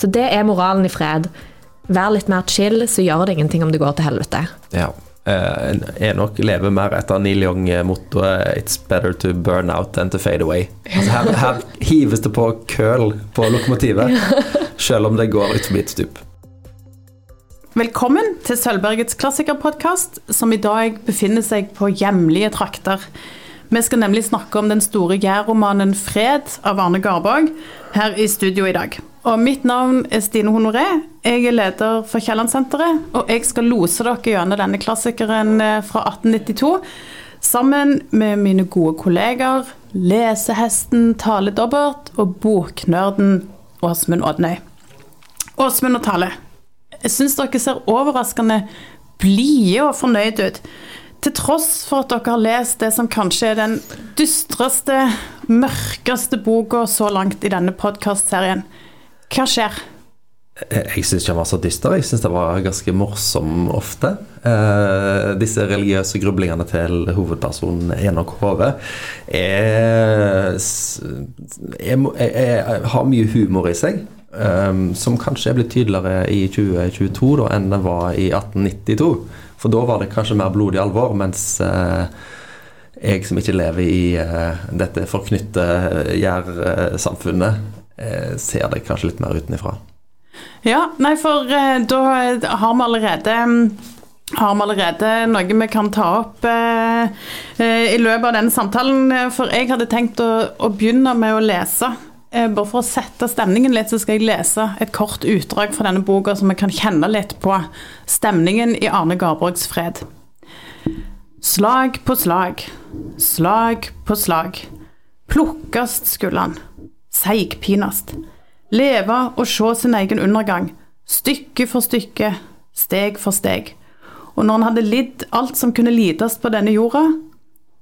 Så det er moralen i fred. Vær litt mer chill, så gjør det ingenting om det går til helvete. Ja. Eh, Enok lever mer etter Neil Young-mottoet 'It's better to burn out than to fade away'. Altså her, her hives det på køl på lokomotivet, selv om det går utfor et stup. Velkommen til Sølvbergets klassikerpodkast, som i dag befinner seg på hjemlige trakter. Vi skal nemlig snakke om den store jærromanen 'Fred' av Arne Garborg her i studio i dag. Og Mitt navn er Stine Honoré. Jeg er leder for Kiellandsenteret, og jeg skal lose dere gjennom denne klassikeren eh, fra 1892 sammen med mine gode kolleger, lesehesten Tale Dobbert og boknerden Åsmund Odnøy. Åsmund og Tale, jeg syns dere ser overraskende blide og fornøyd ut. Til tross for at dere har lest det som kanskje er den dystreste, mørkeste boka så langt i denne podkastserien. Hva skjer? Jeg syns ikke han var så dyster. Jeg syns det var ganske morsom ofte. Eh, disse religiøse grublingene til hovedpersonen Enok Hove er, er, er, har mye humor i seg. Um, som kanskje er blitt tydeligere i 2022 da, enn det var i 1892. For da var det kanskje mer blodig alvor, mens uh, jeg som ikke lever i uh, dette forknytte gjærsamfunnet, uh, ser det kanskje litt mer utenfra. Ja, nei, for da har vi allerede har vi allerede noe vi kan ta opp eh, i løpet av denne samtalen. For jeg hadde tenkt å, å begynne med å lese Eh, bare for å sette stemningen litt, så skal jeg lese et kort utdrag fra denne boka, så vi kan kjenne litt på stemningen i Arne Garborgs fred. Slag på slag, slag på slag. Plukkast skulle han, seigpinast. Leve og se sin egen undergang, stykke for stykke, steg for steg. Og når han hadde lidd alt som kunne lides på denne jorda,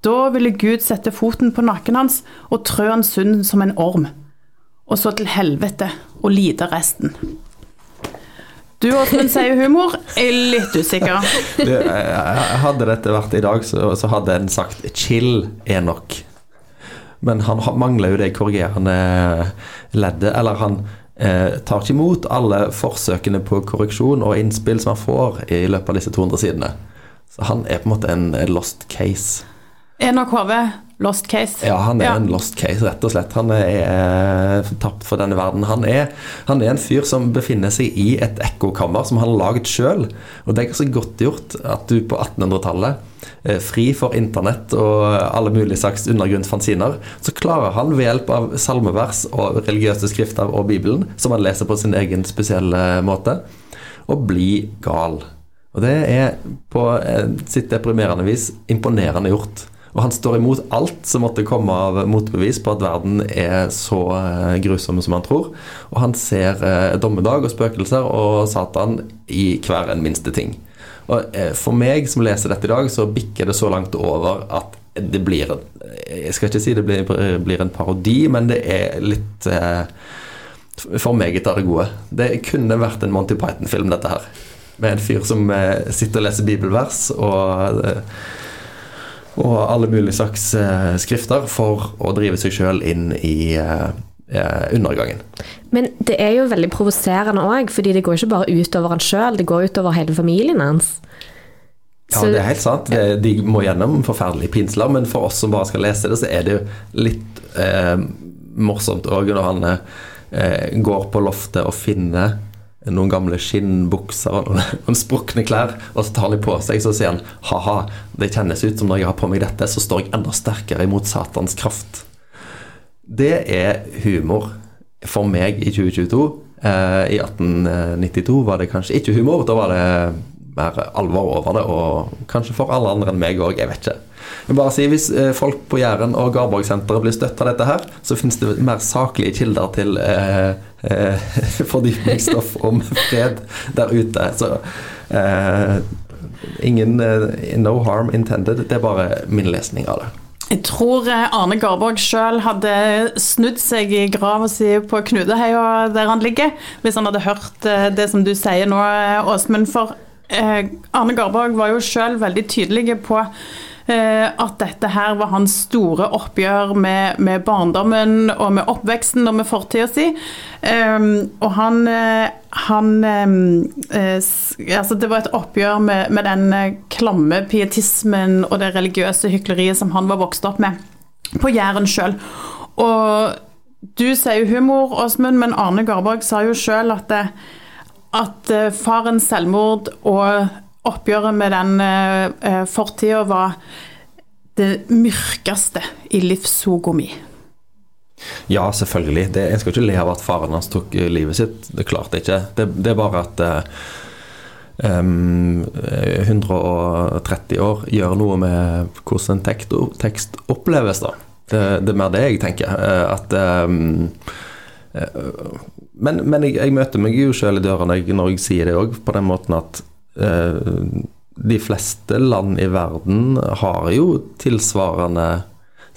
da ville Gud sette foten på nakken hans og trø han sund som en orm og så til helvete og lide resten. Du Åsmund sier humor, jeg er litt usikker. Du, hadde dette vært i dag, så, så hadde en sagt 'chill er nok'. Men han mangler jo det korrigerende leddet. Eller han eh, tar ikke imot alle forsøkene på korreksjon og innspill som han får i løpet av disse 200 sidene. Så han er på en måte en lost case. Enok Hove, lost case. Ja, han er ja. en lost case, rett og slett. Han er eh, tapt for denne verden. Han er, han er, en fyr som befinner seg i et ekkokammer som han har laget sjøl. Og det er ganske godt gjort at du på 1800-tallet, eh, fri for internett og alle mulige slags undergrunnsfanziner, så klarer han ved hjelp av salmevers og religiøse skrifter og Bibelen, som han leser på sin egen spesielle måte, å bli gal. Og det er på eh, sitt deprimerende vis imponerende gjort. Og han står imot alt som måtte komme av motbevis på at verden er så eh, grusom som han tror. Og han ser eh, dommedag og spøkelser og Satan i hver en minste ting. Og eh, For meg som leser dette i dag, så bikker det så langt over at det blir Jeg skal ikke si det blir, blir en parodi, men det er litt eh, for meget av det gode. Det kunne vært en Monty Python-film, dette her. Med en fyr som eh, sitter og leser bibelvers og eh, og alle mulige slags eh, skrifter for å drive seg sjøl inn i undergangen. Men det er jo veldig provoserende òg, fordi det går ikke bare utover han sjøl, det går utover hele familien hans. Ja, det er helt sant. De må gjennom forferdelige pinsler, men for oss som bare skal lese det, så er det jo litt eh, morsomt òg når han eh, går på loftet og finner noen gamle skinnbukser og noen, noen sprukne klær, og så tar de på seg, så sier han ha-ha, det kjennes ut som når jeg har på meg dette, så står jeg enda sterkere imot Satans kraft. Det er humor for meg i 2022. Eh, I 1892 var det kanskje ikke humor, da var det mer alvor over det, og kanskje for alle andre enn meg òg, jeg vet ikke. Jeg bare si, Hvis eh, folk på Jæren og Garborgsenteret blir støtt av dette her, så finnes det mer saklige kilder til eh, eh, fordypningsstoff om fred der ute. Så eh, ingen eh, No harm intended. Det er bare min lesning av det. Jeg tror eh, Arne Garborg sjøl hadde snudd seg i grava si på Knudeheia der han ligger, hvis han hadde hørt det som du sier nå, Åsmund. For Arne Garborg var jo sjøl veldig tydelig på Eh, at dette her var hans store oppgjør med, med barndommen og med oppveksten og med fortida si. Um, og han, han um, altså Det var et oppgjør med, med den klamme pietismen og det religiøse hykleriet som han var vokst opp med på Jæren sjøl. Og du sier jo humor, Åsmund, men Arne Garborg sa jo sjøl at, at farens selvmord og oppgjøret med den uh, fortida var det mørkeste i livssoga mi. Ja, selvfølgelig. Det, jeg skal ikke le av at faren hans tok eh, livet sitt. Det klarte jeg ikke. Det, det er bare at um, eh, 130 år gjør noe med hvordan en tekst, oppleves, da. Det, det, er mer det jeg tenker. At um, Men, men jeg, jeg, møter meg jo selv i døra når jeg, når jeg sier det òg, på den måten at de fleste land i verden har jo tilsvarende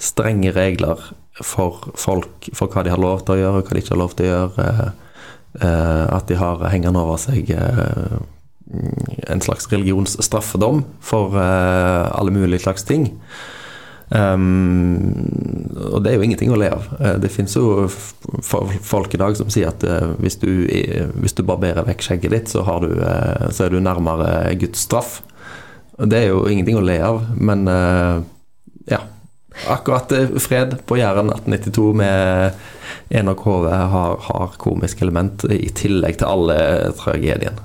strenge regler for folk, for hva de har lov til å gjøre og hva de ikke har lov til å gjøre. Eh, at de har hengende over seg eh, en slags religionsstraffedom for eh, alle mulige slags ting. Um, og det er jo ingenting å le av. Det finnes jo folk i dag som sier at hvis du, hvis du barberer vekk skjegget ditt, så, du, så er du nærmere Guds straff. Det er jo ingenting å le av, men uh, ja. Akkurat uh, Fred på Jæren 1892 med Enok Hove har, har komisk element i tillegg til alle tragedien.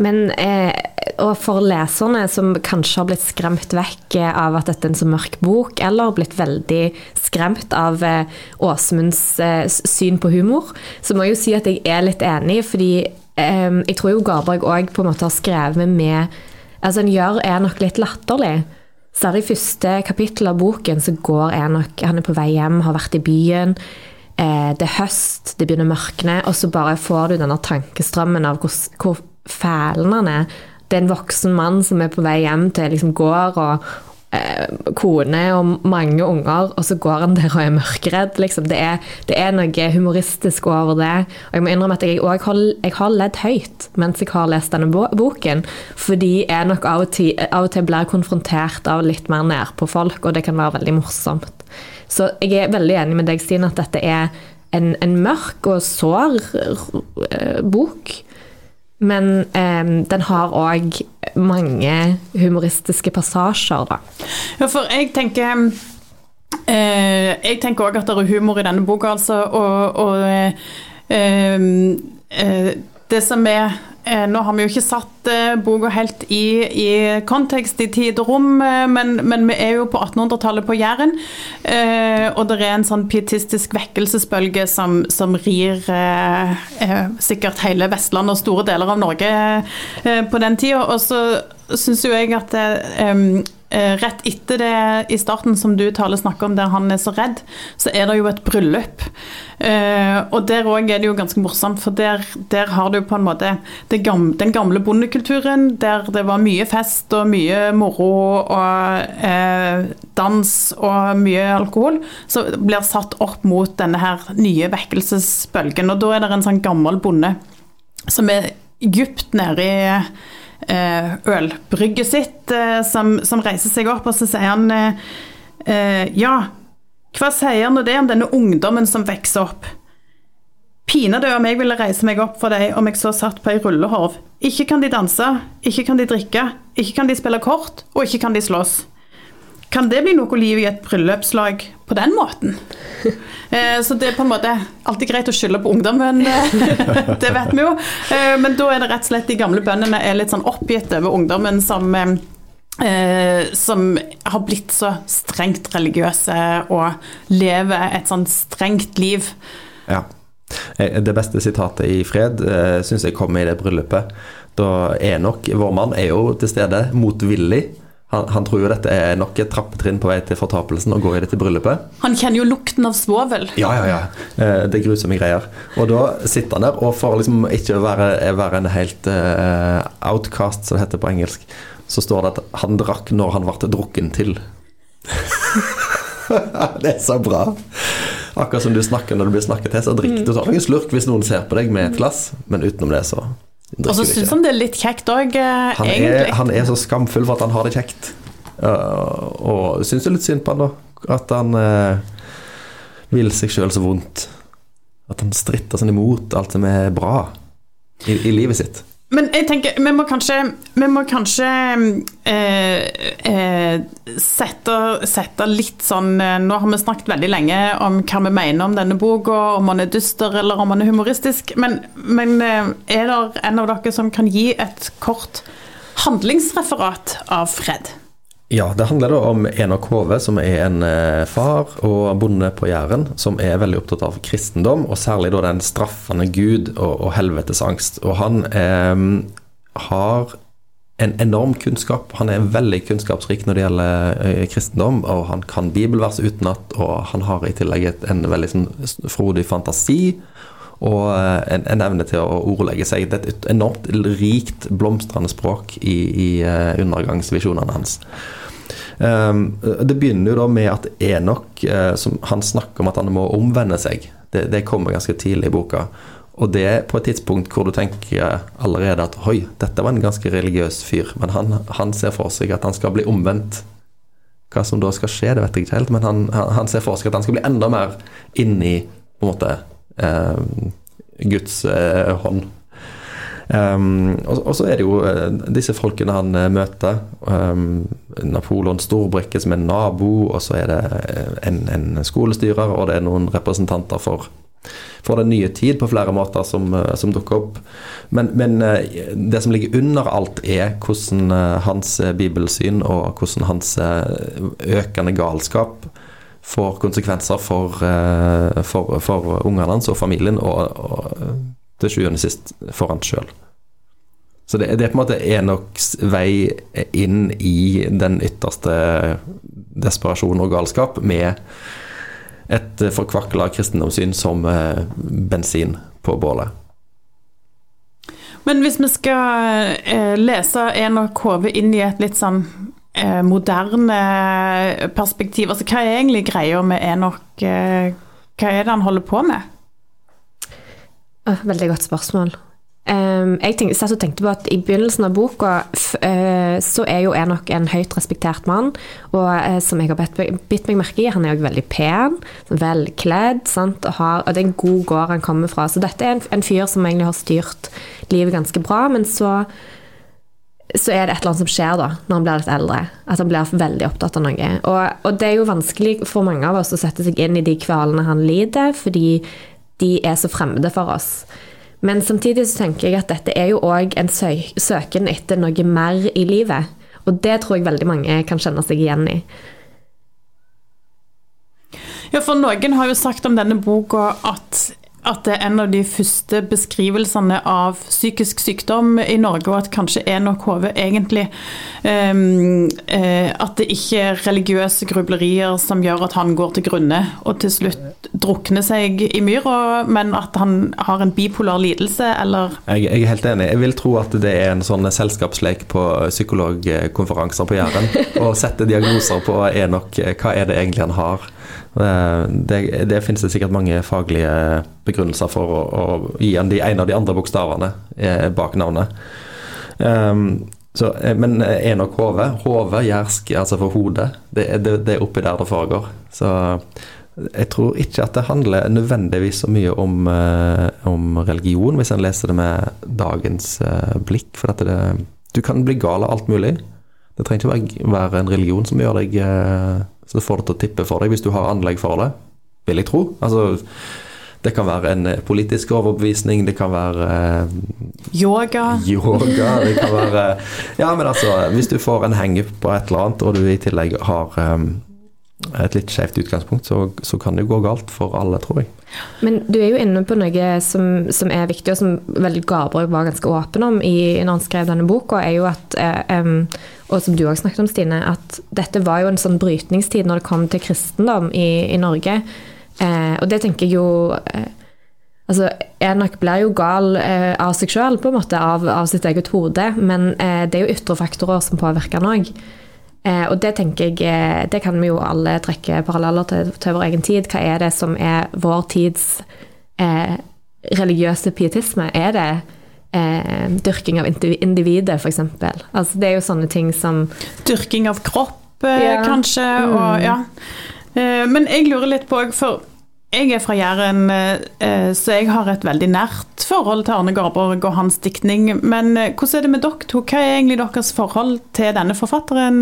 Men eh, og for leserne som kanskje har blitt skremt vekk eh, av at dette er en så mørk bok, eller blitt veldig skremt av eh, Åsmunds eh, syn på humor, så må jeg jo si at jeg er litt enig, fordi eh, jeg tror jo Garberg òg på en måte har skrevet med Altså, en gjør Enok litt latterlig. Særlig i første kapittel av boken så går Enok Han er på vei hjem, har vært i byen. Eh, det er høst, det begynner å mørkne, og så bare får du denne tankestrømmen av hvor, hvor fæl er. Det er en voksen mann som er på vei hjem til liksom gård og, eh, kone og mange unger, og så går han der og er mørkeredd. Liksom. Det, er, det, er, noe humoristisk over det. Og jeg må innrømme at jeg jeg, har, jeg har ledd høyt mens jeg har lest denne boken, fordi jeg nok av og, til, av og til blir konfrontert av litt mer nærpå-folk, og det kan være veldig morsomt. Så jeg er veldig enig med deg, Stine, at dette er en, en mørk og sår uh, bok. Men eh, den har òg mange humoristiske passasjer, da. Ja, for jeg tenker eh, Jeg tenker òg at det er humor i denne boka, altså. Og, og eh, eh det som er Eh, nå har vi jo ikke satt eh, boka helt i, i, kontekst, i tid og rom, eh, men, men vi er jo på 1800-tallet på Jæren. og det er en sånn pietistisk vekkelsesbølge som, som rir sikkert hele Vestlandet og store deler av Norge på den tida. Og så syns jo jeg at Eh, rett etter det i starten som du taler snakker om, der han er så redd, så er det jo et bryllup. Uh, og der òg er det jo ganske morsomt, for der, der har du på en måte gamle, den gamle bondekulturen, der det var mye fest og mye moro og eh, dans og mye alkohol, som blir satt opp mot denne her nye vekkelsesbølgen. Og da er det en sånn gammel bonde som er dypt nede i Eh, ølbrygget sitt, eh, som, som, reiser seg opp, og så sier han eh, Ja, hva sier nå det om denne ungdommen som vokser opp? Pinadø om jeg ville reise meg opp for deg om jeg så satt på ei rullehorv. Ikke kan de danse, ikke kan de drikke, ikke kan de spille kort, og ikke kan de slåss. Kan det bli noe liv i et bryllupslag på den måten? Eh, så det er på en måte alltid greit å skylde på ungdommen, eh, det vet vi jo. Eh, men da er det rett og slett de gamle bøndene er litt sånn oppgitt over ungdommen som som har blitt så strengt religiøse og lever et sånn strengt liv. Ja. Det beste sitatet i Fred syns jeg kom i det bryllupet. Da Enok, vår mann, er jo til stede motvillig han, han, tror jo dette er nok et trappetrinn på vei til fortapelsen og går i dette bryllupet. Han kjenner jo lukten av svovel. Ja, ja, ja. Eh, det er grusomme greier. Og da sitter han der, og for liksom ikke å være, være en helt uh, outcast, som det heter på engelsk, så står det at han drakk når han ble drukken til. det er så bra. Akkurat som du snakker når du blir snakket til, så drikker du tar noen slurk hvis noen ser på deg med et glass, men utenom det så og så syns han det er litt kjekt òg, eh, egentlig. Er, han er så skamfull for at han har det kjekt. Uh, og syns jo litt synd på han, da. At han uh, vil seg sjøl så vondt. At han stritter sånn imot alt som er bra i, i livet sitt. Men jeg tenker, vi må kanskje, vi må kanskje eh, eh, sette, sette, litt sånn eh, Nå har vi snakket veldig lenge om hva vi mener om denne boka, om han er dyster eller om han er humoristisk. Men, men eh, er det en av dere som kan gi et kort handlingsreferat av Fred? Ja, det handler da om Enok Hove, som er en eh, far og bonde på Jæren, som er veldig opptatt av kristendom, og særlig da den straffende Gud og, og helvetesangst. Og han eh, har en enorm kunnskap. Han er veldig kunnskapsrik når det gjelder eh, kristendom, og han kan bibelvers utenat, og han har i tillegg en veldig sånn, frodig fantasi og eh, en, en, evne til å ordlegge seg. Det er et enormt rikt, blomstrende språk i, i undergangsvisjonene hans. Um, det begynner jo da med at Enok som, han snakker om at han må omvende seg. Det, det, kommer ganske tidlig i boka. Og det er på et tidspunkt hvor du tenker allerede at oi, dette var en ganske religiøs fyr. Men han, han ser for seg at han skal bli omvendt. Hva som da skal skje, det vet jeg ikke helt, men han, han ser for seg at han skal bli enda mer inni på en måte eh, Guds eh, hånd. Um, og, og, så er det jo uh, disse folkene han uh, møter. Um, Napoleon Storbrikke som er nabo, og så er det uh, en, en, skolestyrer, og det er noen representanter for, for den nye tid på flere måter som, som dukker opp. Men, men det som ligger under alt, er hvordan hans bibelsyn og hvordan hans økende galskap får konsekvenser for, for, for ungene hans og familien, og, og til sjuende og sist for han sjøl. Så det, det, er på en måte Enoks vei inn i den ytterste desperasjon og galskap med et forkvakla kristendomssyn som eh, bensin på bålet. Men hvis vi skal eh, lese Enok Hove inn i et litt sånn eh, moderne perspektiv, altså hva er egentlig greia med Enok? hva er det han holder på med? Veldig godt spørsmål. Um, jeg tenk, satt og tenkte på at I begynnelsen av boka uh, så er jo Enok en høyt respektert mann. Og uh, som jeg har bitt meg merke i, han er jo veldig pen, velkledd. Sant? Og, har, og, det er en god gård han kommer fra. Så dette er en, en fyr som egentlig har styrt livet ganske bra. Men så, så er det et eller annet som skjer da, når han blir litt eldre. At han blir veldig opptatt av noe. Og, og det er jo vanskelig for mange av oss å sette seg inn i de kvalene han lider, fordi de er så fremmede for oss. Men samtidig så tenker jeg at dette er jo òg en søken etter noe mer i livet. Og det tror jeg veldig mange kan kjenne seg igjen i. Ja, for noen har jo sagt om denne boka at at det er en av de første beskrivelsene av psykisk sykdom i Norge, og at kanskje er nok HV egentlig um, uh, At det ikke er religiøse grublerier som gjør at han går til grunne og til slutt drukner seg i myra, men at han har en bipolar lidelse, eller jeg, jeg, er helt enig. Jeg vil tro at det er en sånn selskapslek på psykologkonferanser på Jæren, å sette diagnoser på Enok. Hva er det egentlig han har? Eh, det, det, finnes det sikkert mange faglige begrunnelser for å, å gi han de, en av de andre bokstavene eh, bak navnet. Um, så, men er nok Hove, Hove, jersk, altså for hodet, det, det, det, er oppi der det foregår. Så jeg tror ikke at det handler nødvendigvis så mye om, om religion, hvis en leser det med dagens blikk. For det, du kan bli gal av alt mulig. Det trenger ikke være en religion som gjør deg så det får det til å tippe for deg hvis du har anlegg for det, vil jeg tro. Altså, det kan være en eh, politisk overbevisning, det kan være eh, Yoga. Yoga, det kan være Ja, men altså, hvis du får en henge på et eller annet, og du i tillegg har et litt skjevt utgangspunkt, så, så, kan det jo gå galt for alle, tror jeg. Men du er jo inne på noe som, som er viktig, og som vel Garborg var ganske åpen om i, når han skrev denne boka, er jo at, eh, og som du òg snakket om, Stine, at dette var jo en sånn brytningstid når det kom til kristendom i, i Norge. Eh, og det tenker jeg jo eh, Altså, Enok blir jo gal eh, av seg sjøl, på en måte, av, av sitt eget hode, men eh, det er jo ytre faktorer som påvirker han òg. Eh, og det tenker jeg, eh, det kan vi jo alle trekke paralleller til, til vår egen tid. Hva er det som er vår tids eh, religiøse pietisme? Er det eh, dyrking av individet, f.eks.? Altså, det er jo sånne ting som Dyrking av kropp? eh, Ja. kanskje. Mm. Og, ja. Eh, Men jeg lurer litt på For jeg er fra Jæren, eh, eh, så jeg har et veldig nært forhold til Arne Garborg og hans diktning. Men eh, hvordan er det med dere to? Hva er egentlig deres forhold til denne forfatteren?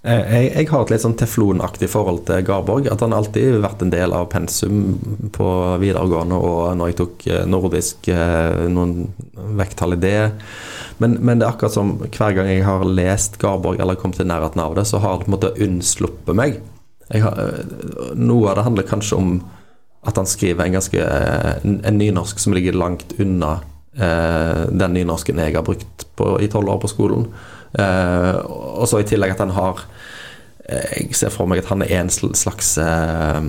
Jeg, jeg har et litt sånn teflonaktig forhold til Garborg. At han alltid har vært en del av pensum på videregående, og når jeg tok nordisk, noen vekttall i det. Men, men det er akkurat som hver gang jeg har lest Garborg eller kommet i nærheten av det, så har det på en måte unnsluppet meg. Har, noe av det handler kanskje om at han skriver en ganske eh, en, nynorsk som ligger langt unna eh, den nynorsken jeg har brukt på, i tolv år på skolen. Eh, og så i tillegg at han har eh, Jeg ser for meg at han er en slags eh,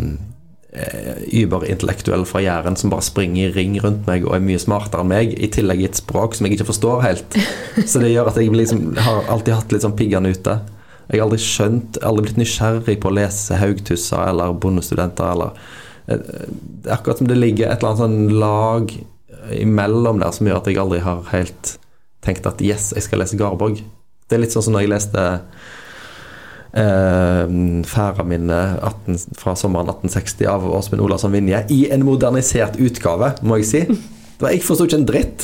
eh, überintellektuell fra Jæren som bare springer i ring rundt meg og er mye smartere enn meg, i tillegg i et språk som jeg ikke forstår helt. Så det gjør at jeg liksom har alltid hatt litt sånn piggene ute. Jeg har aldri skjønt, aldri blitt nysgjerrig på å lese Haugtussa eller Bondestudenter eller eh, Det er akkurat som det ligger et eller annet sånn lag imellom der som gjør at jeg aldri har helt tenkt at yes, jeg skal lese Garborg. Det er litt sånn som når jeg leste eh, Færaminne 18 fra sommeren 1860 av Åsmund Olavsson Vinje i en modernisert utgave, må jeg si. Jeg forsto ikke en dritt.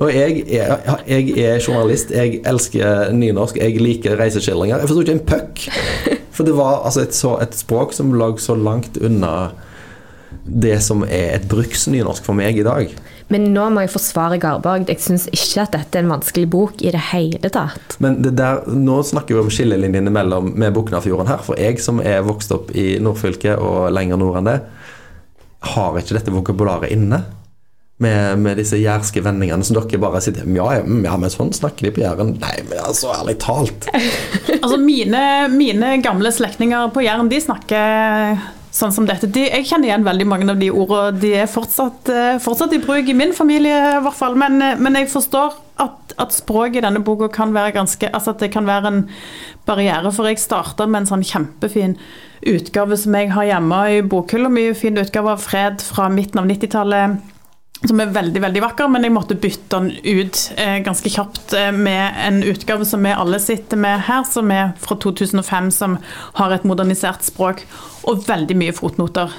Og jeg er, jeg er journalist, jeg elsker nynorsk, jeg liker reiseskildringer. Jeg forsto ikke en puck. For det var altså et, så, et språk som lå så langt unna det som er et bruksnynorsk for meg i dag. Men nå må jeg forsvare Garborg. Jeg syns ikke at dette er en vanskelig bok i det hele tatt. Men det der, nå snakker vi om skillelinjene mellom med Buknafjorden her. For jeg som er vokst opp i nordfylket og lenger nord enn det, har ikke dette vokabularet inne. Med, med disse jærske vendingene som dere bare sitter Ja, ja, mm, ja men sånn snakker de på Jæren. Nei, men altså, ærlig talt. Altså mine, mine gamle slektninger på Jæren, de snakker sånn som dette. De, jeg kjenner igjen veldig mange av de ordene. De er fortsatt, eh, fortsatt i bruk i min familie, i hvert fall. Men, eh, men jeg forstår at, at språket i denne boka kan være ganske Altså at det kan være en barriere. For jeg starta med en sånn kjempefin utgave som jeg har hjemme i bokhylla mi. Fin utgave av Fred fra midten av 90-tallet som er veldig veldig vakker, men jeg måtte bytte den ut eh, ganske kjapt eh, med en utgave som vi alle sitter med her, som er fra 2005, som har et modernisert språk og veldig mye fotnoter.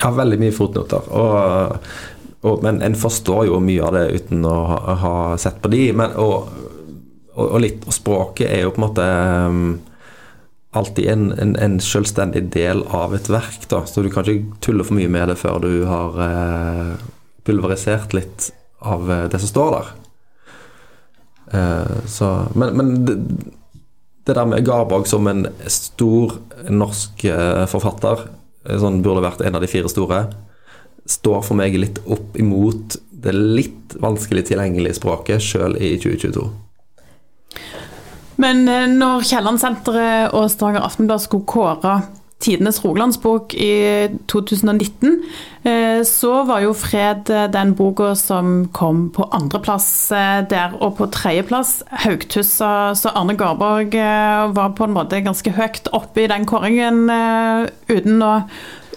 Ja, veldig mye fotnoter. Og, og, men en forstår jo mye av det uten å ha, ha sett på de. Men, og, og, litt og språket er jo på en måte um, alltid en, en, en selvstendig del av et verk, da. Så du kan ikke tulle for mye med det før du har eh, pulverisert litt av eh, det som står der. Eh, så, men, men det, det der med Garborg som en stor norsk eh, forfatter, sånn burde vært en av de fire store, står for meg litt opp imot det litt vanskelig tilgjengelige språket sjøl i 2022. Men når Kielland-senteret og Stavanger Aftenblad skulle kåre tidenes Rogalandsbok i 2019, eh, så var jo Fred eh, den boka som kom på andreplass der, og på tredjeplass Haugtussa. Så Arne Garborg var på en måte ganske høyt oppe i den kåringen uten å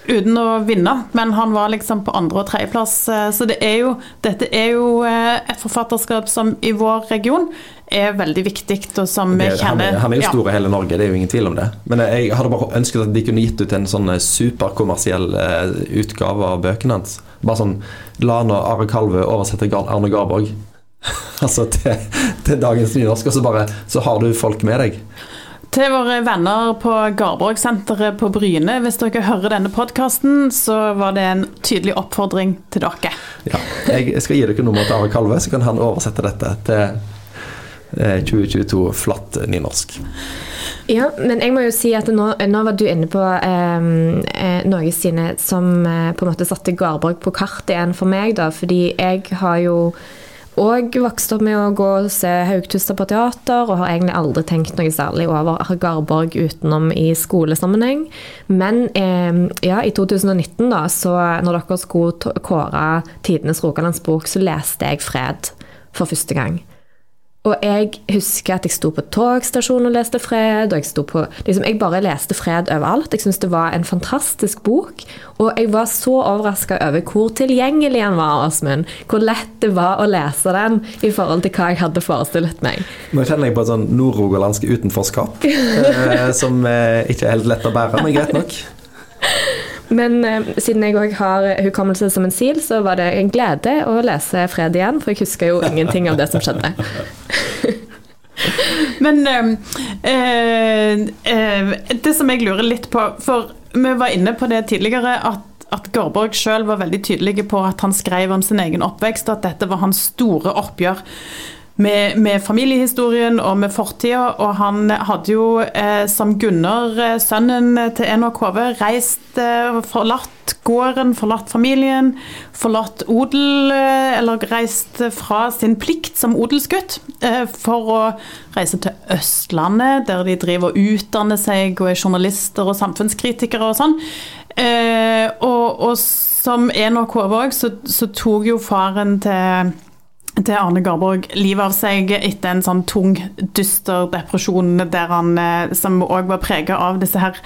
uten å vinne, men han var liksom på andre- og tredjeplass. Så det er jo, dette er jo et forfatterskap som i vår region er veldig viktig, og som vi kjenner er, han er jo stor i hele Norge, det er jo ingen tvil om det. Men jeg hadde bare ønsket at de kunne gitt ut en sånn superkommersiell eh, utgave av bøkene hans. Bare sånn La nå Are Kalvø oversette Arne Garborg altså til, til dagens nynorsk, og så bare Så har du folk med deg. Til våre venner på Garborg-senteret på Bryne, hvis dere hører denne podkasten, så var det en tydelig oppfordring til dere. Ja. Jeg skal gi dere nummeret til Are Kalve, så kan han oversette dette til eh, 2022 flatt nynorsk. Ja, men jeg må jo si at nå, nå var du inne på eh, eh, noe, Stine, som eh, på en måte satte Garborg på kartet igjen for meg. da, Fordi jeg har jo òg vokst opp med å gå og se Haugtuster på teater, og har egentlig aldri tenkt noe særlig over Garborg utenom i skolesammenheng. Men eh, ja, i 2019, da, så når dere skulle kåre tidenes Rogalandsbok, så leste jeg Fred for første gang. Og jeg husker at jeg sto på togstasjonen og leste Fred. og Jeg på, liksom, jeg bare leste Fred overalt. Jeg syntes det var en fantastisk bok. Og jeg var så overraska over hvor tilgjengelig den var, Åsmund. Hvor lett det var å lese den i forhold til hva jeg hadde forestilt meg. Nå kjenner jeg på et sånn nordrogalandsk utenforskap, eh, som eh, ikke er helt lett å bære, men greit nok. Men eh, siden jeg òg har hukommelse som en sil, så var det en glede å lese Fred igjen, for jeg husker jo ingenting av det som skjedde. Men eh, eh, det som jeg lurer litt på, for vi var inne på det tidligere, at at Garborg sjøl var veldig tydelig på at han skrev om sin egen oppvekst, og at dette var hans store oppgjør med, med, familiehistorien og med fortida. Og han hadde jo, eh, som Gunnar, eh, sønnen til Enok Hove, reist, eh, forlatt gården, forlatt familien, forlatt odel, eh, eller reist fra sin plikt som odelsgutt eh, for å reise til Østlandet, der de driver og utdanner seg og er journalister og samfunnskritikere og sånn. Og, og, som Enok Hove òg, så, så tok jo faren til til Arne Garborg livet av seg etter en sånn tung, dyster depresjon der han, eh, som òg var prega av disse her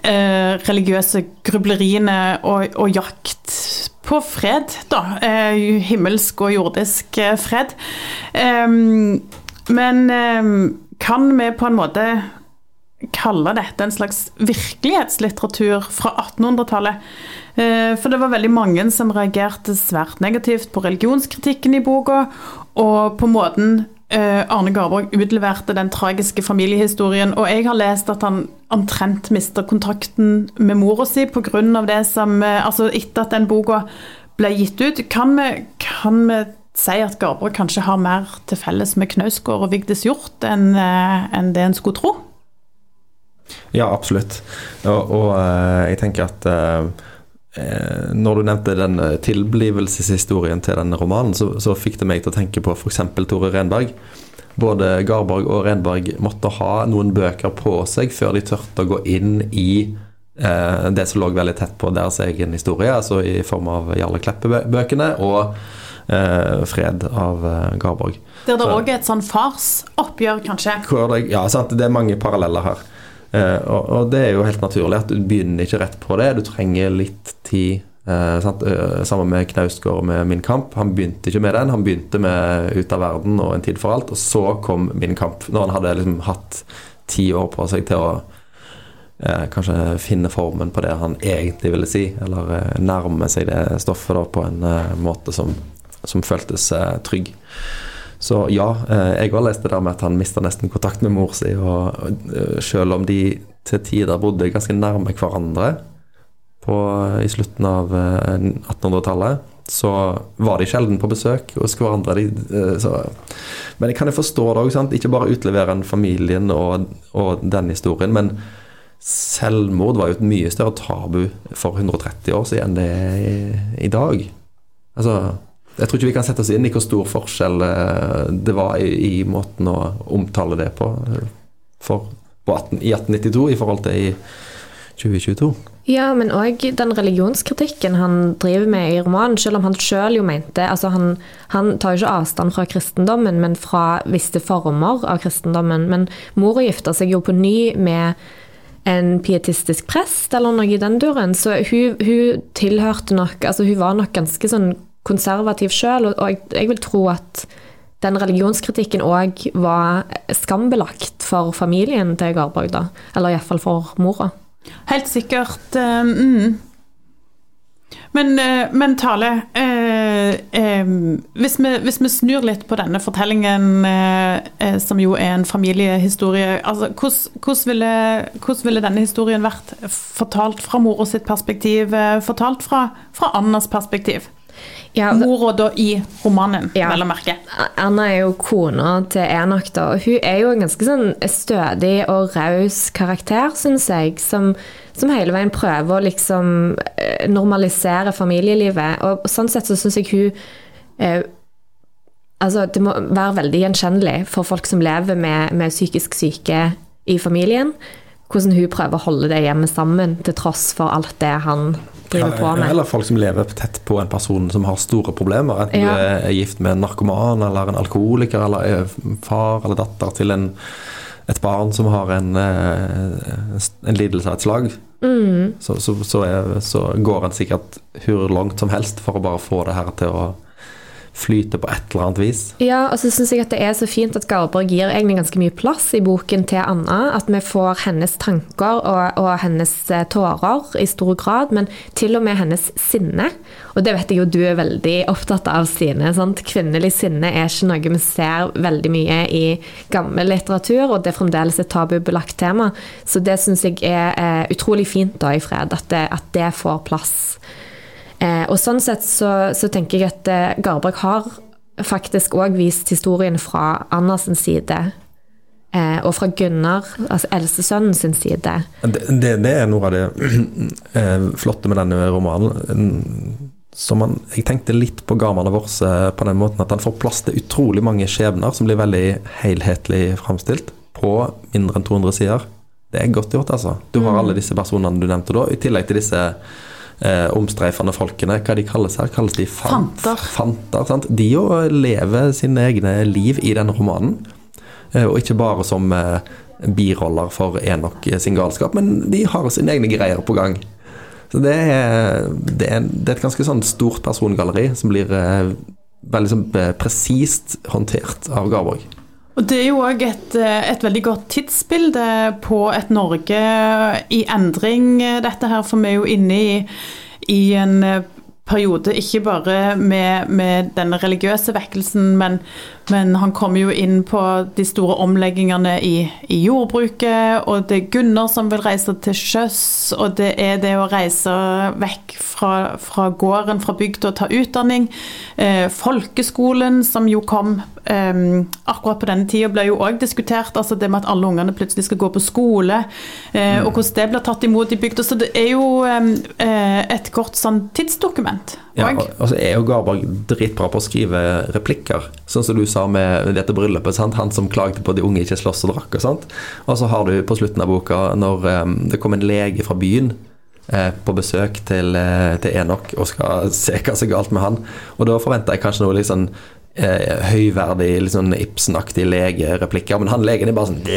eh, religiøse grubleriene og, og, jakt på fred, da. Eh, himmelsk og jordisk eh, fred. men kan vi på en måte kalle dette en slags virkelighetslitteratur fra 1800-tallet? Eh, for det var veldig mange som reagerte svært negativt på religionskritikken i boka, og på måten eh, Arne Garborg utleverte den tragiske familiehistorien. Og jeg har lest at han omtrent mister kontakten med mora si pga. det som eh, Altså etter at den boka ble gitt ut. Kan vi, kan vi si at Garborg kanskje har mer til felles med Knausgård og Vigdis Hjorth enn, enn det en skulle tro? Ja, absolutt. Og, og jeg tenker at når du nevnte den eh, tilblivelseshistorien til denne romanen, så, så fikk det meg til å tenke på f.eks. Tore Renberg. Både Garborg og Renberg måtte ha noen bøker på seg før de turte å gå inn i eh, det som lå veldig tett på deres egen historie, altså i form av Jarle Kleppe-bøkene og eh, Fred av eh, Garborg. Der det òg er et sånn farsoppgjør, kanskje? Ja, sant. Det er mange paralleller her. Eh, og, og, det er jo helt naturlig at du begynner ikke rett på det. Du trenger litt tid. Eh, eh sammen med Knausgård med Min kamp. Han begynte ikke med den, han begynte med Ut av verden og En tid for alt. Og så kom Min kamp, når han hadde liksom hatt ti år på seg til å eh, kanskje finne formen på det han egentlig ville si. Eller eh, nærme seg det stoffet da, på en eh, måte som, som føltes trygg. Så ja, eh, jeg har lest det der med at han mista nesten kontakt med mor si. Og eh, selv om de til tider bodde ganske nærme hverandre på, i slutten av 1800-tallet, eh, så var de sjelden på besøk hos hverandre. De, så. Men jeg kan jo forstå det òg. Ikke bare utlevere en familien og, og, den historien, men selvmord var jo et mye større tabu for 130 år siden enn det er i, i dag. Altså jeg tror ikke vi kan sette oss inn i hvor stor forskjell eh, det var i, i måten å omtale det på, eh, for, på 18, i 1892 i forhold til i 2022. Ja, men òg den religionskritikken han driver med i romanen, selv om han sjøl jo mente altså han, han, tar jo ikke avstand fra kristendommen, men fra visse former av kristendommen. Men mora gifta seg jo på ny med en pietistisk prest, eller noe i den duren, så hun, hun tilhørte nok Altså hun var nok ganske sånn konservativ sjøl, og jeg, jeg, vil tro at den religionskritikken òg var skambelagt for familien til Garborg, da. Eller iallfall for mora. Helt sikkert. Uh, mm. Men, uh, men Tale, uh, hvis, vi, hvis, vi, snur litt på denne fortellingen, som jo er en familiehistorie altså, hvordan, ville, ville, denne historien vært fortalt fra mora sitt perspektiv, fortalt fra, fra Annas perspektiv? Ja, Mora da i romanen, ja, vel å merke. Anna er jo kona til Enok, da. Og hun er jo en ganske sånn stødig og raus karakter, syns jeg. Som, som, hele veien prøver å liksom eh, normalisere familielivet. Og sånn sett så syns jeg hun eh, Altså, det må være veldig gjenkjennelig for folk som lever med, med psykisk syke i familien. Hvordan hun prøver å holde det hjemme sammen, til tross for alt det han driver på med. Eller folk som lever tett på en person som har store problemer. Enten Ja. du er gift med en narkoman eller en alkoholiker, eller er far eller datter til en, et barn som har en, eh, en lidelse av et slag. Mm. Så, så, så, er, så går en sikkert hvor langt som helst for å bare få det her til å flyte på et eller annet vis. Ja, og så syns jeg at det er så fint at Garborg gir egentlig ganske mye plass i boken til Anna. At vi får hennes tanker og, og hennes eh, tårer i stor grad, men til og med hennes sinne. Og det vet jeg jo du er veldig opptatt av, Stine. Sant? Kvinnelig sinne er ikke noe vi ser veldig mye i gammel litteratur, og det er fremdeles et tabubelagt tema. Så det syns jeg er eh, utrolig fint da i Fred, at det, at det får plass. Eh, og sånn sett så, så tenker jeg at eh, Garborg har faktisk òg vist historien fra Andersens side. Eh, og fra Gunnar, altså eldstesønnen sin side. Det, det, det er noe av det eh, flotte med denne romanen. Som man, jeg tenkte litt på Garmane Vorse på den måten at han får plass til utrolig mange skjebner som blir veldig helhetlig framstilt på mindre enn 200 sider. Det er godt gjort, altså. Du har alle disse personene du nevnte da, i tillegg til disse eh, omstreifende folkene. Hva de kalles her? Kalles de fan- Fanter. fanter sant? De jo lever sine egne liv i denne romanen. Eh, Og ikke bare som eh, biroller for Enok sin galskap, men de har sine egne greier på gang. Så det er, det er, det er et ganske sånn stort persongalleri som blir eh, veldig sånn eh, presist håndtert av Garborg. Og Det er jo òg et, eh, et veldig godt tidsbilde på et Norge i endring, eh, dette her. For vi er jo inne i, i en eh, periode ikke bare med, med denne religiøse vekkelsen, men, men han kommer jo inn på de store omleggingene i, i jordbruket, og det er Gunnar som vil reise til sjøs, og det er det å reise vekk fra, fra gården, fra bygda og ta utdanning. Eh, folkeskolen, som jo kom eh, akkurat på denne tida, ble jo òg diskutert. altså Det med at alle ungene plutselig skal gå på skole, eh, og hvordan det blir tatt imot i bygda. Så det er jo eh, et godt sånn tidsdokument. Ja, Og- og, og er jo Garberg dritbra på å skrive replikker. Sånn som du sa med dette bryllupet. Sant? Han som klagde på at de unge ikke slåss og drakk. Og sånt. Og så har du på slutten av boka, når um, det kom en lege fra byen eh, på besøk til, eh, til Enok og skal se hva som er galt med han. Og da forventer jeg kanskje noe litt sånn eh, høyverdig, litt sånn Ibsen-aktig legereplikker, men han legen er bare sånn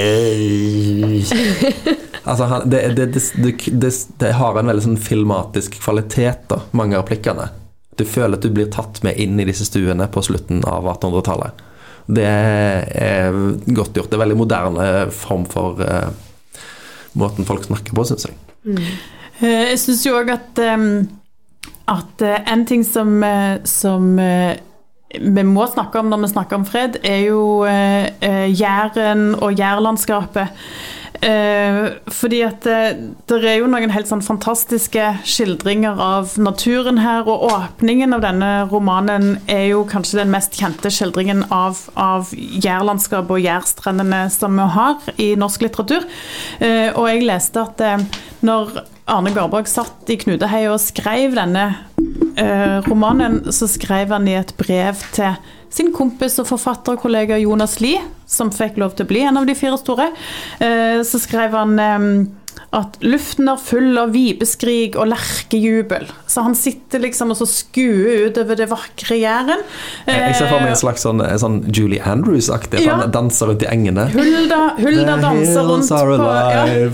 Altså, han, det, det, det, det har en veldig sånn filmatisk kvalitet, da, mange av replikkene. Du føler at du blir tatt med inn i disse stuene på slutten av 1800-tallet. Det er godt gjort. Det er veldig moderne form for uh, måten folk snakker på, syns jeg. Mm. Jeg syns jo òg at, em, at eh, en ting som, eh, som eh, vi må snakke om når vi snakker om fred, er jo eh, eh, Jæren og jærlandskapet. Eh, fordi at det, det er jo noen helt sånn fantastiske skildringer av naturen her, og åpningen av denne romanen er jo kanskje den mest kjente skildringen av, av jærlandskapet og jærstrendene som vi har i norsk litteratur. Eh, og jeg leste at eh, når Arne Garborg satt i Knuteheia og skrev denne eh, romanen, så skrev han i et brev til sin kompis og forfatterkollega Jonas Lie, som fikk lov til å bli en av de fire store. Eh, så skrev han eh, at luften er full av vipeskrik og lerkejubel. Så han sitter liksom og så skuer utover det vakre Jæren. Jeg ser for meg en slags sånn, en sånn Julie Andrews-aktig. Ja. Han danser rundt i engene. Hulda, Hulda danser rundt på ja.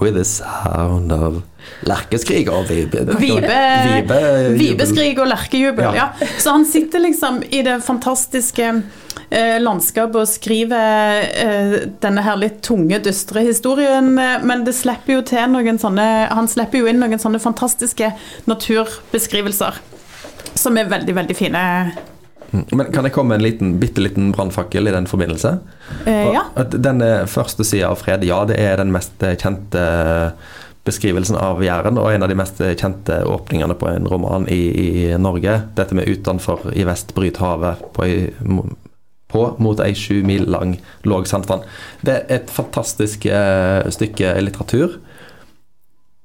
with the sound of lerkeskrik og vibe. Vibe, Vibe, vibeskrik og lerkejubel. Ja. Ja. Så han sitter liksom i det fantastiske eh, landskapet og skriver eh, denne her litt tunge, dystre historien, eh, men det slipper jo til noen sånne Han slipper jo inn noen sånne fantastiske naturbeskrivelser som er veldig, veldig fine. Men kan jeg komme med en liten, bitte liten brannfakkel i den forbindelse? Eh, ja. Den første sida av Fred, ja, det er den mest kjente beskrivelsen av Jæren, og en av de mest kjente åpningene på en roman i, i Norge. Dette med 'utenfor i vest bryt havet' på, på mot ei sju mil lang låg sandstrand. Det er et fantastisk eh, stykke litteratur.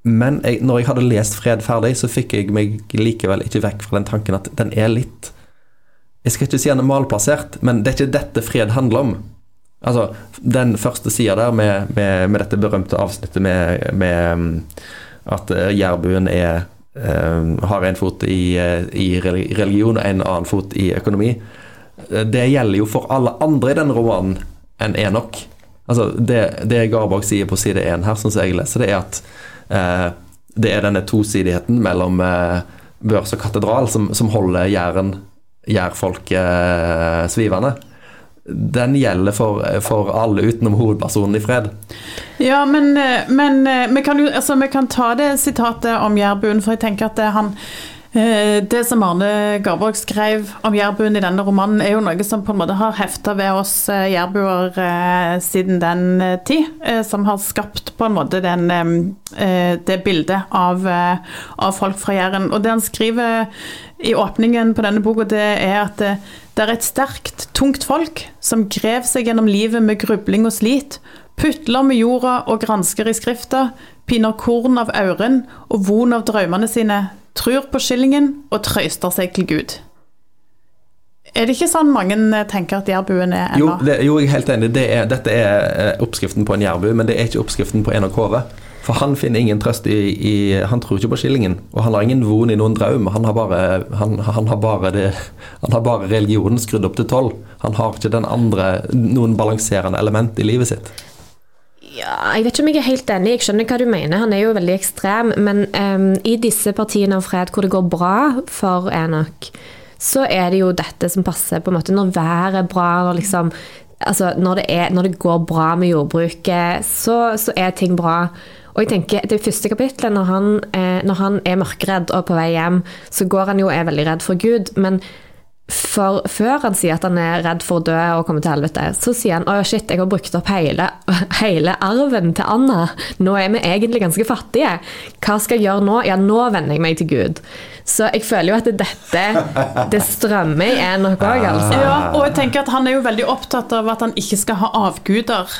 Men jeg, når jeg hadde lest 'Fred' ferdig, så fikk jeg meg likevel ikke vekk fra den tanken at den er litt Jeg skal ikke si den er malplassert, men det er ikke dette fred handler om. Altså, Den første sida der med, med, med dette berømte avsnittet med, med mm, at eh, jærbuen er Um, har en fot i, eh, i religion og en annen fot i økonomi. Det gjelder jo for alle andre i den romanen enn Enok. Altså, det, det Garborg sier på side én her, sånn som jeg leser det, er at uh, det er denne tosidigheten mellom uh, børs og katedral som, som holder jærfolket uh, svivende. Den gjelder for, for alle utenom hovedpersonen i Fred. Ja, men, eh, men eh, vi, kan jo, altså, vi kan ta det sitatet om jærbuen, for jeg tenker at det, han eh, det som Arne Garborg skrev om jærbuen i denne romanen, er jo noe som på en måte har hefta ved oss eh, jærbuer eh, siden den eh, tid. eh, Som har skapt på en måte den, eh, det bildet av, eh, av folk fra Jæren. Og det han skriver i åpningen på denne boka, det er at det, det er et sterkt, tungt folk som grev seg gjennom livet med grubling og slit, putler med jorda og gransker i skrifta, piner korn av auren og von av drømmene sine, tror på skillingen og trøyster seg til Gud. Er det ikke sånn mange tenker at jærbuen er Jo, ennå? det, jo, jeg er helt enig. Det er, dette er eh, oppskriften på en jærbu, men det er ikke oppskriften på en av Hove. For han finner ingen trøst i, i Han tror ikke på skillingen, og han har ingen von i noen drøm. Han har bare, han, han har bare, det, han har bare religionen skrudd opp til tolv. Han har ikke den andre, noen balanserende element i livet sitt. Ja, jeg vet ikke om jeg er helt enig. Jeg skjønner hva du mener. Han er jo veldig ekstrem. Men um, i disse partiene av fred hvor det går bra for Enok, så er det jo dette som passer. på en måte Når været er bra, når, liksom, altså, når, det, er, når det går bra med jordbruket, så, så er ting bra. Og jeg tenker, Det første kapitlet, når han, eh, når han er mørkeredd og på vei hjem, så går han jo og er veldig redd for Gud. men for før han sier at han er redd for å dø og komme til helvete, så sier han å shit, jeg har brukt opp hele, hele arven til Anna. Nå er vi egentlig ganske fattige. Hva skal jeg gjøre nå? Ja, nå venner jeg meg til Gud. Så jeg føler jo at dette det strømmer i Enok òg, altså. Ja, og jeg tenker at han er jo veldig opptatt av at han ikke skal ha avguder.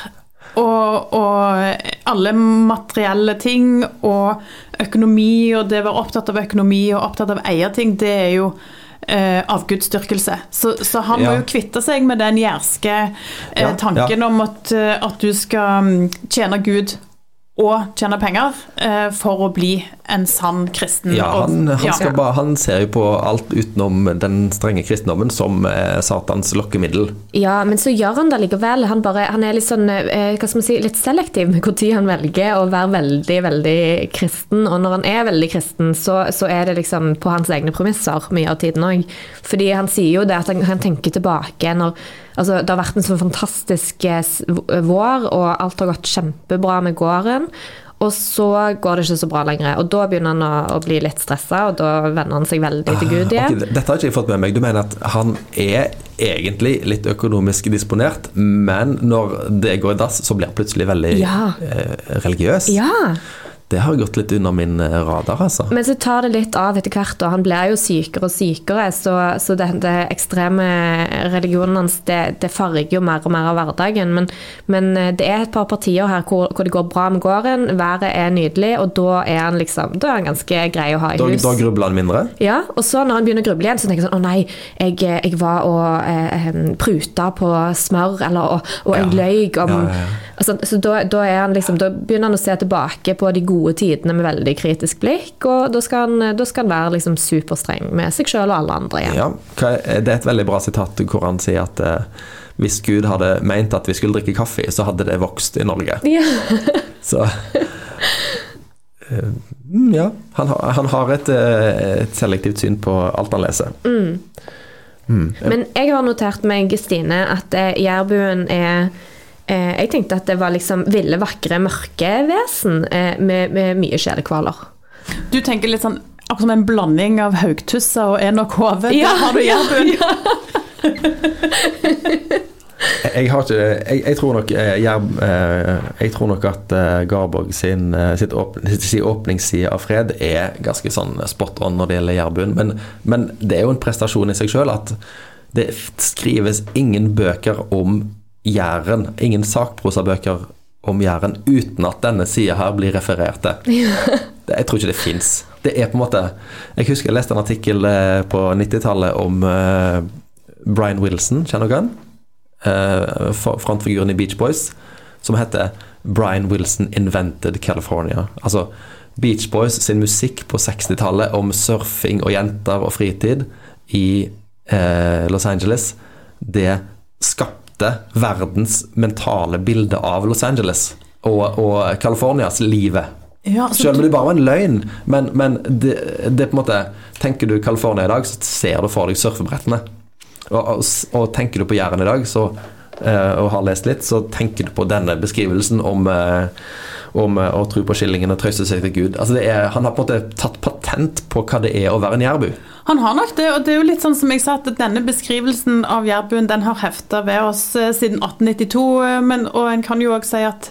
Og, og alle materielle ting og økonomi og det å være opptatt av økonomi og opptatt av eierting, det er jo eh, avgudsdyrkelse. Så, så han Ja. må jo kvitte seg med den jærske eh, tanken ja. om at, eh, at du skal mm, tjene Gud og tjene penger eh, for å bli en sann kristen. Ja, han, han, ja. skal bare, han ser jo på alt utenom den strenge kristendommen som eh, Satans lokkemiddel. Ja, men så gjør han det likevel. Han, bare, han er litt sånn, eh, hva skal man si, litt selektiv med når han velger å være veldig, veldig kristen. Og når han er veldig kristen, så, så er det liksom på hans egne premisser mye av tiden òg. Fordi han sier jo det at han, han tenker tilbake når altså, Det har vært en sånn fantastisk eh, vår, og alt har gått kjempebra med gården. Og så går det ikke så bra lenger. Og da begynner han å, å bli litt stressa, og da venner han seg veldig til Gud igjen. Okay, dette har ikke jeg fått med meg. Du mener at han er egentlig litt økonomisk disponert, men når det går i dass, så blir han plutselig veldig Ja. eh, religiøs? Ja, Det har gått litt under min eh, radar, altså. Men så tar det litt av etter hvert, og han blir jo sykere og sykere. Så, så det ekstreme religionen hans, det, det farger jo mer og mer av hverdagen. Men, men eh, det er et par partier her hvor, hvor det går bra med gården, været er nydelig, og da er han liksom Da er han ganske grei å ha i Da, hus. da grubler han mindre? Ja, og så når han begynner å gruble igjen, så tenker jeg sånn Å nei, jeg, jeg var og eh, pruta på smør, eller og, og jeg Ja. løy om ja, ja. Altså, Så da, da, er han liksom, da begynner han å se tilbake på de gode tidene med veldig kritisk blikk, og da skal han, være liksom superstreng med seg sjøl og alle andre igjen. Ja. Det er et veldig bra sitat hvor han sier at eh, hvis Gud hadde meint at vi skulle drikke kaffe, så hadde det vokst i Norge. Ja. Så eh, mm, Ja. Han han har et, eh, et selektivt syn på alt han leser. Mm. Men jeg har notert meg, Stine, at eh, jærbuen er eh, Jeg tenkte at det var liksom ville, vakre, mørke vesen eh, med, med mye sjelekvaler. Du tenker litt sånn akkurat som en blanding av haugtussa og enok hove. Ja, Der har du jærbuen. Jeg, har ikke, jeg, jeg, tror nok, eh, Jerv- eh, jeg tror nok at eh, Garborg sin, eh, sitt åp, sin åpningsside av fred er ganske sånn spot on når det gjelder Jærbuen. Men, men det er jo en prestasjon i seg sjøl at det skrives ingen bøker om Jæren, ingen sakprosabøker om Jæren, uten at denne sida her blir referert til. Ja. jeg tror ikke det fins. Det er på en måte Jeg husker jeg leste en artikkel eh, på 90-tallet om uh, Brian Wilson, kjenner dere han? Uh, frontfiguren i Beach Boys, som heter Brian Wilson Invented California. Altså Beach Boys sin musikk på 60-tallet om surfing og jenter og fritid i uh, Los Angeles, det skapte verdens mentale bilde av Los Angeles og, og Californias livet. Ja, altså, Selv om det bare var en løgn, men, men det, det på en måte Tenker du California i dag, så ser du for deg surfebrettene. Og, og, og tenker du på Jæren i dag, så, eh, og har lest litt, så tenker du på denne beskrivelsen om, eh, om eh, å tro på skillingen og trøste seg til Gud. Altså er, han har på en måte tatt patent på hva det er å være en jærbu. Han har nok det, og det er jo litt sånn som jeg sa, at denne beskrivelsen av jærbuen den har hefta ved oss eh, siden 1892. eh, Men, og en kan jo òg si at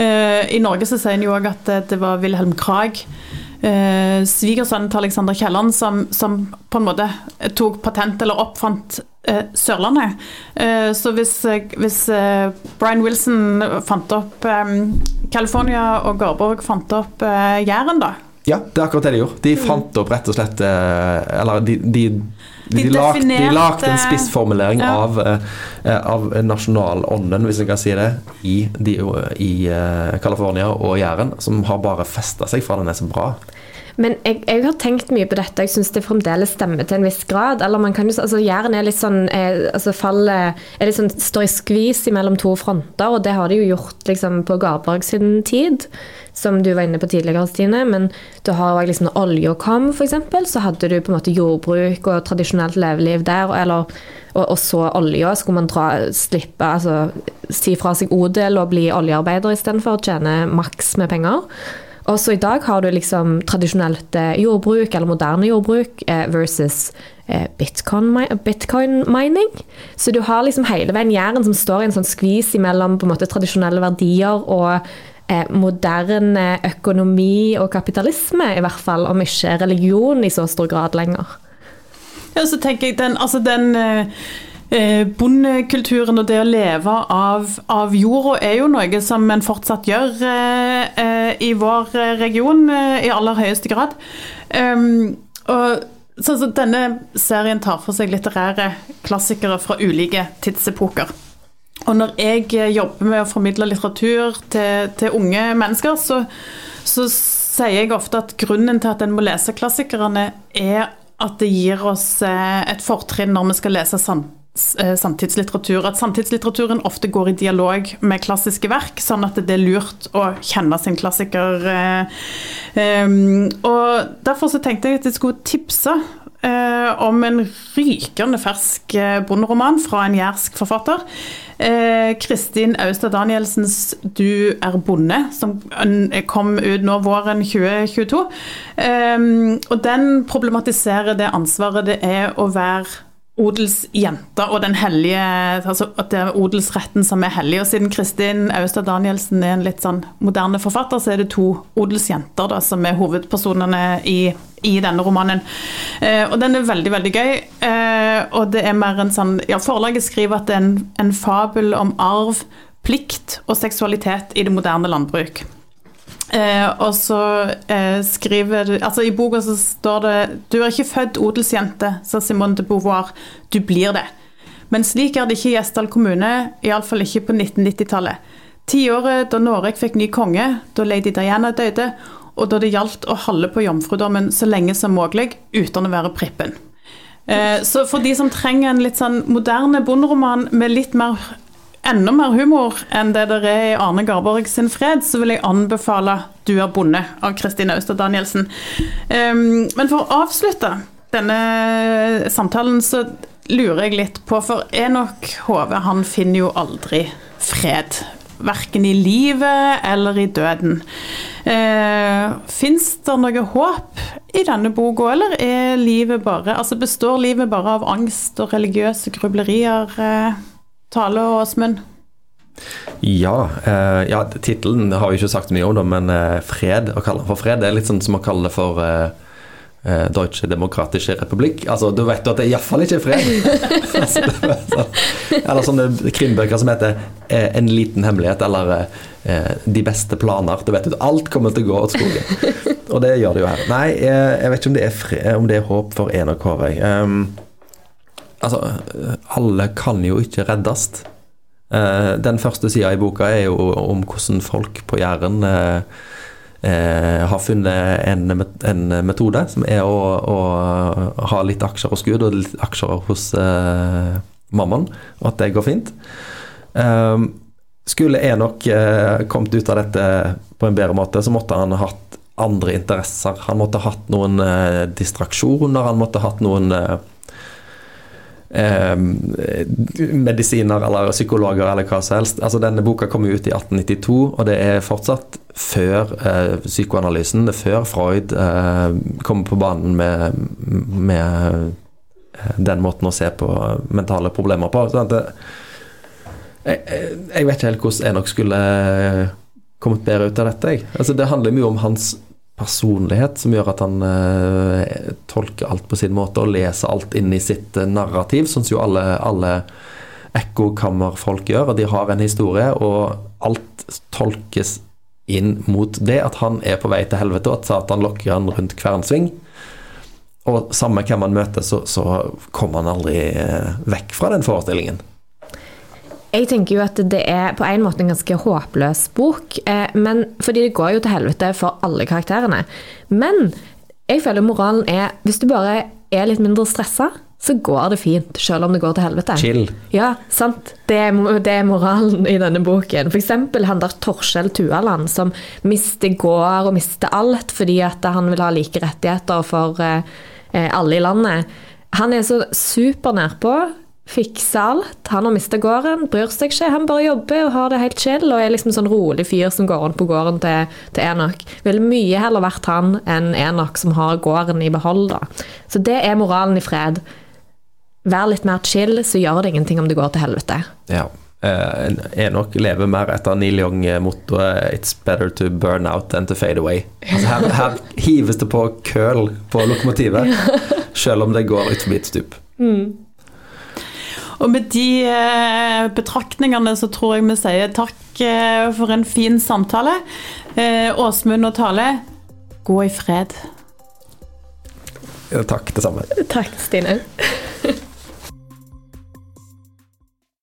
uh, i Norge så sier en jo òg at det var Wilhelm Krag, eh, svigersønnen til Alexander Kielland, som, som på en måte tok patent eller oppfant Sørlandet. Eh, så hvis, eh, hvis eh, Brian Wilson fant opp eh, California og Garborg fant opp eh, Jæren, da, Ja, det er akkurat det de gjorde. De fant opp rett og slett eh, Eller de, de, de, De lagde, definerte- lagde en spissformulering Ja. av, eh, av nasjonalånden, hvis en kan si det, i, i eh, California og Jæren, som har bare festa seg for den er så bra. Men jeg, jeg har tenkt mye på dette, jeg syns det fremdeles stemmer til en viss grad. Eller man kan jo, altså Jæren er litt sånn er, altså fallet er litt sånn, står i skvis mellom to fronter, og det har de jo gjort liksom på Garborg sin tid, som du var inne på tidligere, Stine. Men du har òg liksom når olja kom, f.eks., så hadde du på en måte jordbruk og tradisjonelt leveliv der. Eller, og, og så olja, skulle man dra, slippe, altså si fra seg odel og bli oljearbeider istedenfor, tjene maks med penger. Og så i dag har du liksom tradisjonelt eh, jordbruk, eller moderne jordbruk, eh, versus eh, bitcoin, bitcoin mining. Så du har liksom hele veien Jæren som står i en sånn skvis mellom måte tradisjonelle verdier og eh, moderne økonomi og kapitalisme, i hvert fall, om ikke religion i så stor grad lenger. Ja, så tenker jeg den, altså den eh, eh, bondekulturen og det å leve av, av jorda er jo noe som en fortsatt gjør eh, eh, i vår eh, region eh, i aller høyeste grad. Um, og sånn så denne serien tar for seg litterære klassikere fra ulike tidsepoker. Og når jeg eh, jobber med å formidle litteratur til, til unge mennesker, så, så sier jeg ofte at grunnen til at en må lese klassikerne, er at det gir oss et fortrinn når vi skal lese eh, samtidslitteratur. At samtidslitteraturen ofte går i dialog med klassiske verk, sånn at det er lurt å kjenne sin klassiker. eh, Og derfor så tenkte jeg at jeg skulle tipse eh, om en rykende fersk eh, bonderoman fra en jærsk forfatter. Eh, Kristin Austad Danielsens 'Du er bonde', som eh, kom ut nå våren 2022. Eh, og den problematiserer det ansvaret det er å være odelsjente og den hellige altså at det er odelsretten som er hellig. Og siden Kristin Austad Danielsen er en litt sånn moderne forfatter, så er det to odelsjenter da, som er hovedpersonene i, i denne romanen. Eh, og den er veldig, veldig gøy. Eh, og det er mer en sånn Ja, forlaget skriver at det er en, en fabel om arv, plikt og seksualitet i det moderne landbruk. Eh, og så eh, skriver du Altså, i boka så står det 'Du er ikke født odelsjente', sa Simone de Beauvoir. Du blir det. Men slik er det ikke i Gjesdal kommune, iallfall ikke på 1990-tallet. Tiåret da Norge fikk ny konge, da lady Diana døde, og da det gjaldt å holde på jomfrudommen så lenge som mulig uten å være prippen. Eh, så for de som trenger en litt sånn moderne bonderoman med litt mer enda mer humor enn det der er i Arne Garborg sin fred, så vil jeg anbefale 'Du er bonde' av Kristine Auster Danielsen. Um, men for å avslutte denne samtalen, så lurer jeg litt på For Enok Hove han finner jo aldri fred. Verken i livet eller i døden. Eh, Fins det noe håp i denne boka, eller er livet bare Altså består livet bare av angst og religiøse grublerier? Eh, Tale og Åsmund? Ja, eh, ja tittelen har vi ikke sagt mye om, men eh, fred, å kalle den for fred, det er litt sånn som å kalle det for eh, eh, Deutsche Demokratische Republikk. Altså, Da vet du at det iallfall ikke er fred. altså, er sånn. Eller sånne krimbøker som heter eh, 'En liten hemmelighet' eller eh, 'De beste planer'. Da vet du at alt kommer til å gå åt skogen. Og det gjør det jo her. Nei, jeg vet ikke om det er, fred, om det er håp for Enok Håvøy. Um, altså, alle kan jo ikke reddes. Eh, den første sida i boka er jo om hvordan folk på Jæren eh, eh, har funnet en, metode som er å, å ha litt aksjer hos Gud og litt aksjer hos eh, mammon, og at det går fint. Skulle Enok eh, kommet ut av dette på en bedre måte, så måtte han ha hatt andre interesser. Han måtte ha hatt noen distraksjoner, han måtte ha hatt noen eh, eh, medisiner eller psykologer eller hva som helst. Altså Denne boka kom ut i 1892, og det er fortsatt før eh, psykoanalysen, det er før Freud eh, kommer på banen med, med eh, den måten å se på mentale problemer på. Sånn det, jeg, jeg jeg vet ikke helt hvordan jeg nok skulle kommet bedre ut av dette. Jeg. Altså, det handler mye om hans personlighet, som gjør at han eh, tolker alt på sin måte og leser alt inn i sitt eh, narrativ, sånn som jo alle, alle ekkokammerfolk gjør. og De har en historie, og alt tolkes inn mot det, at han er på vei til helvete, og at Satan lokker han rundt kvernsving. Og samme hvem han møter, så, så kommer han aldri eh, vekk fra den forestillingen. Jeg tenker jo at det er på en måte en ganske håpløs bok, eh, men, fordi det går jo til helvete for alle karakterene. Men jeg føler moralen er hvis du bare er litt mindre stressa, så går det fint, selv om det går til helvete. Chill. Ja, sant. Det er, det er moralen i denne boken. Eksempel han der Torskjell Tualand som mister gård og mister alt fordi at han vil ha like rettigheter for eh, eh, alle i landet. Han er så super nedpå, fikser alt. Han har mista gården, bryr seg ikke. Han bare jobber og har det helt chill og er liksom sånn rolig fyr som går rundt på gården til, til Enok. Ville mye heller vært han enn Enok som har gården i behold, da. Så det er moralen i fred. Vær litt mer chill, så gjør det ingenting om det går til helvete. Ja. Eh, Enok lever mer etter Neil Young-mottoet 'It's better to burn out than to fade away'. Altså her, her hives det på køl på lokomotivet, selv om det går utforbi et stup. Og med de eh, betraktningene så tror jeg vi sier takk eh, for en fin samtale. Eh, Åsmund og Tale, gå i fred. Takk, det samme. Takk, Stine.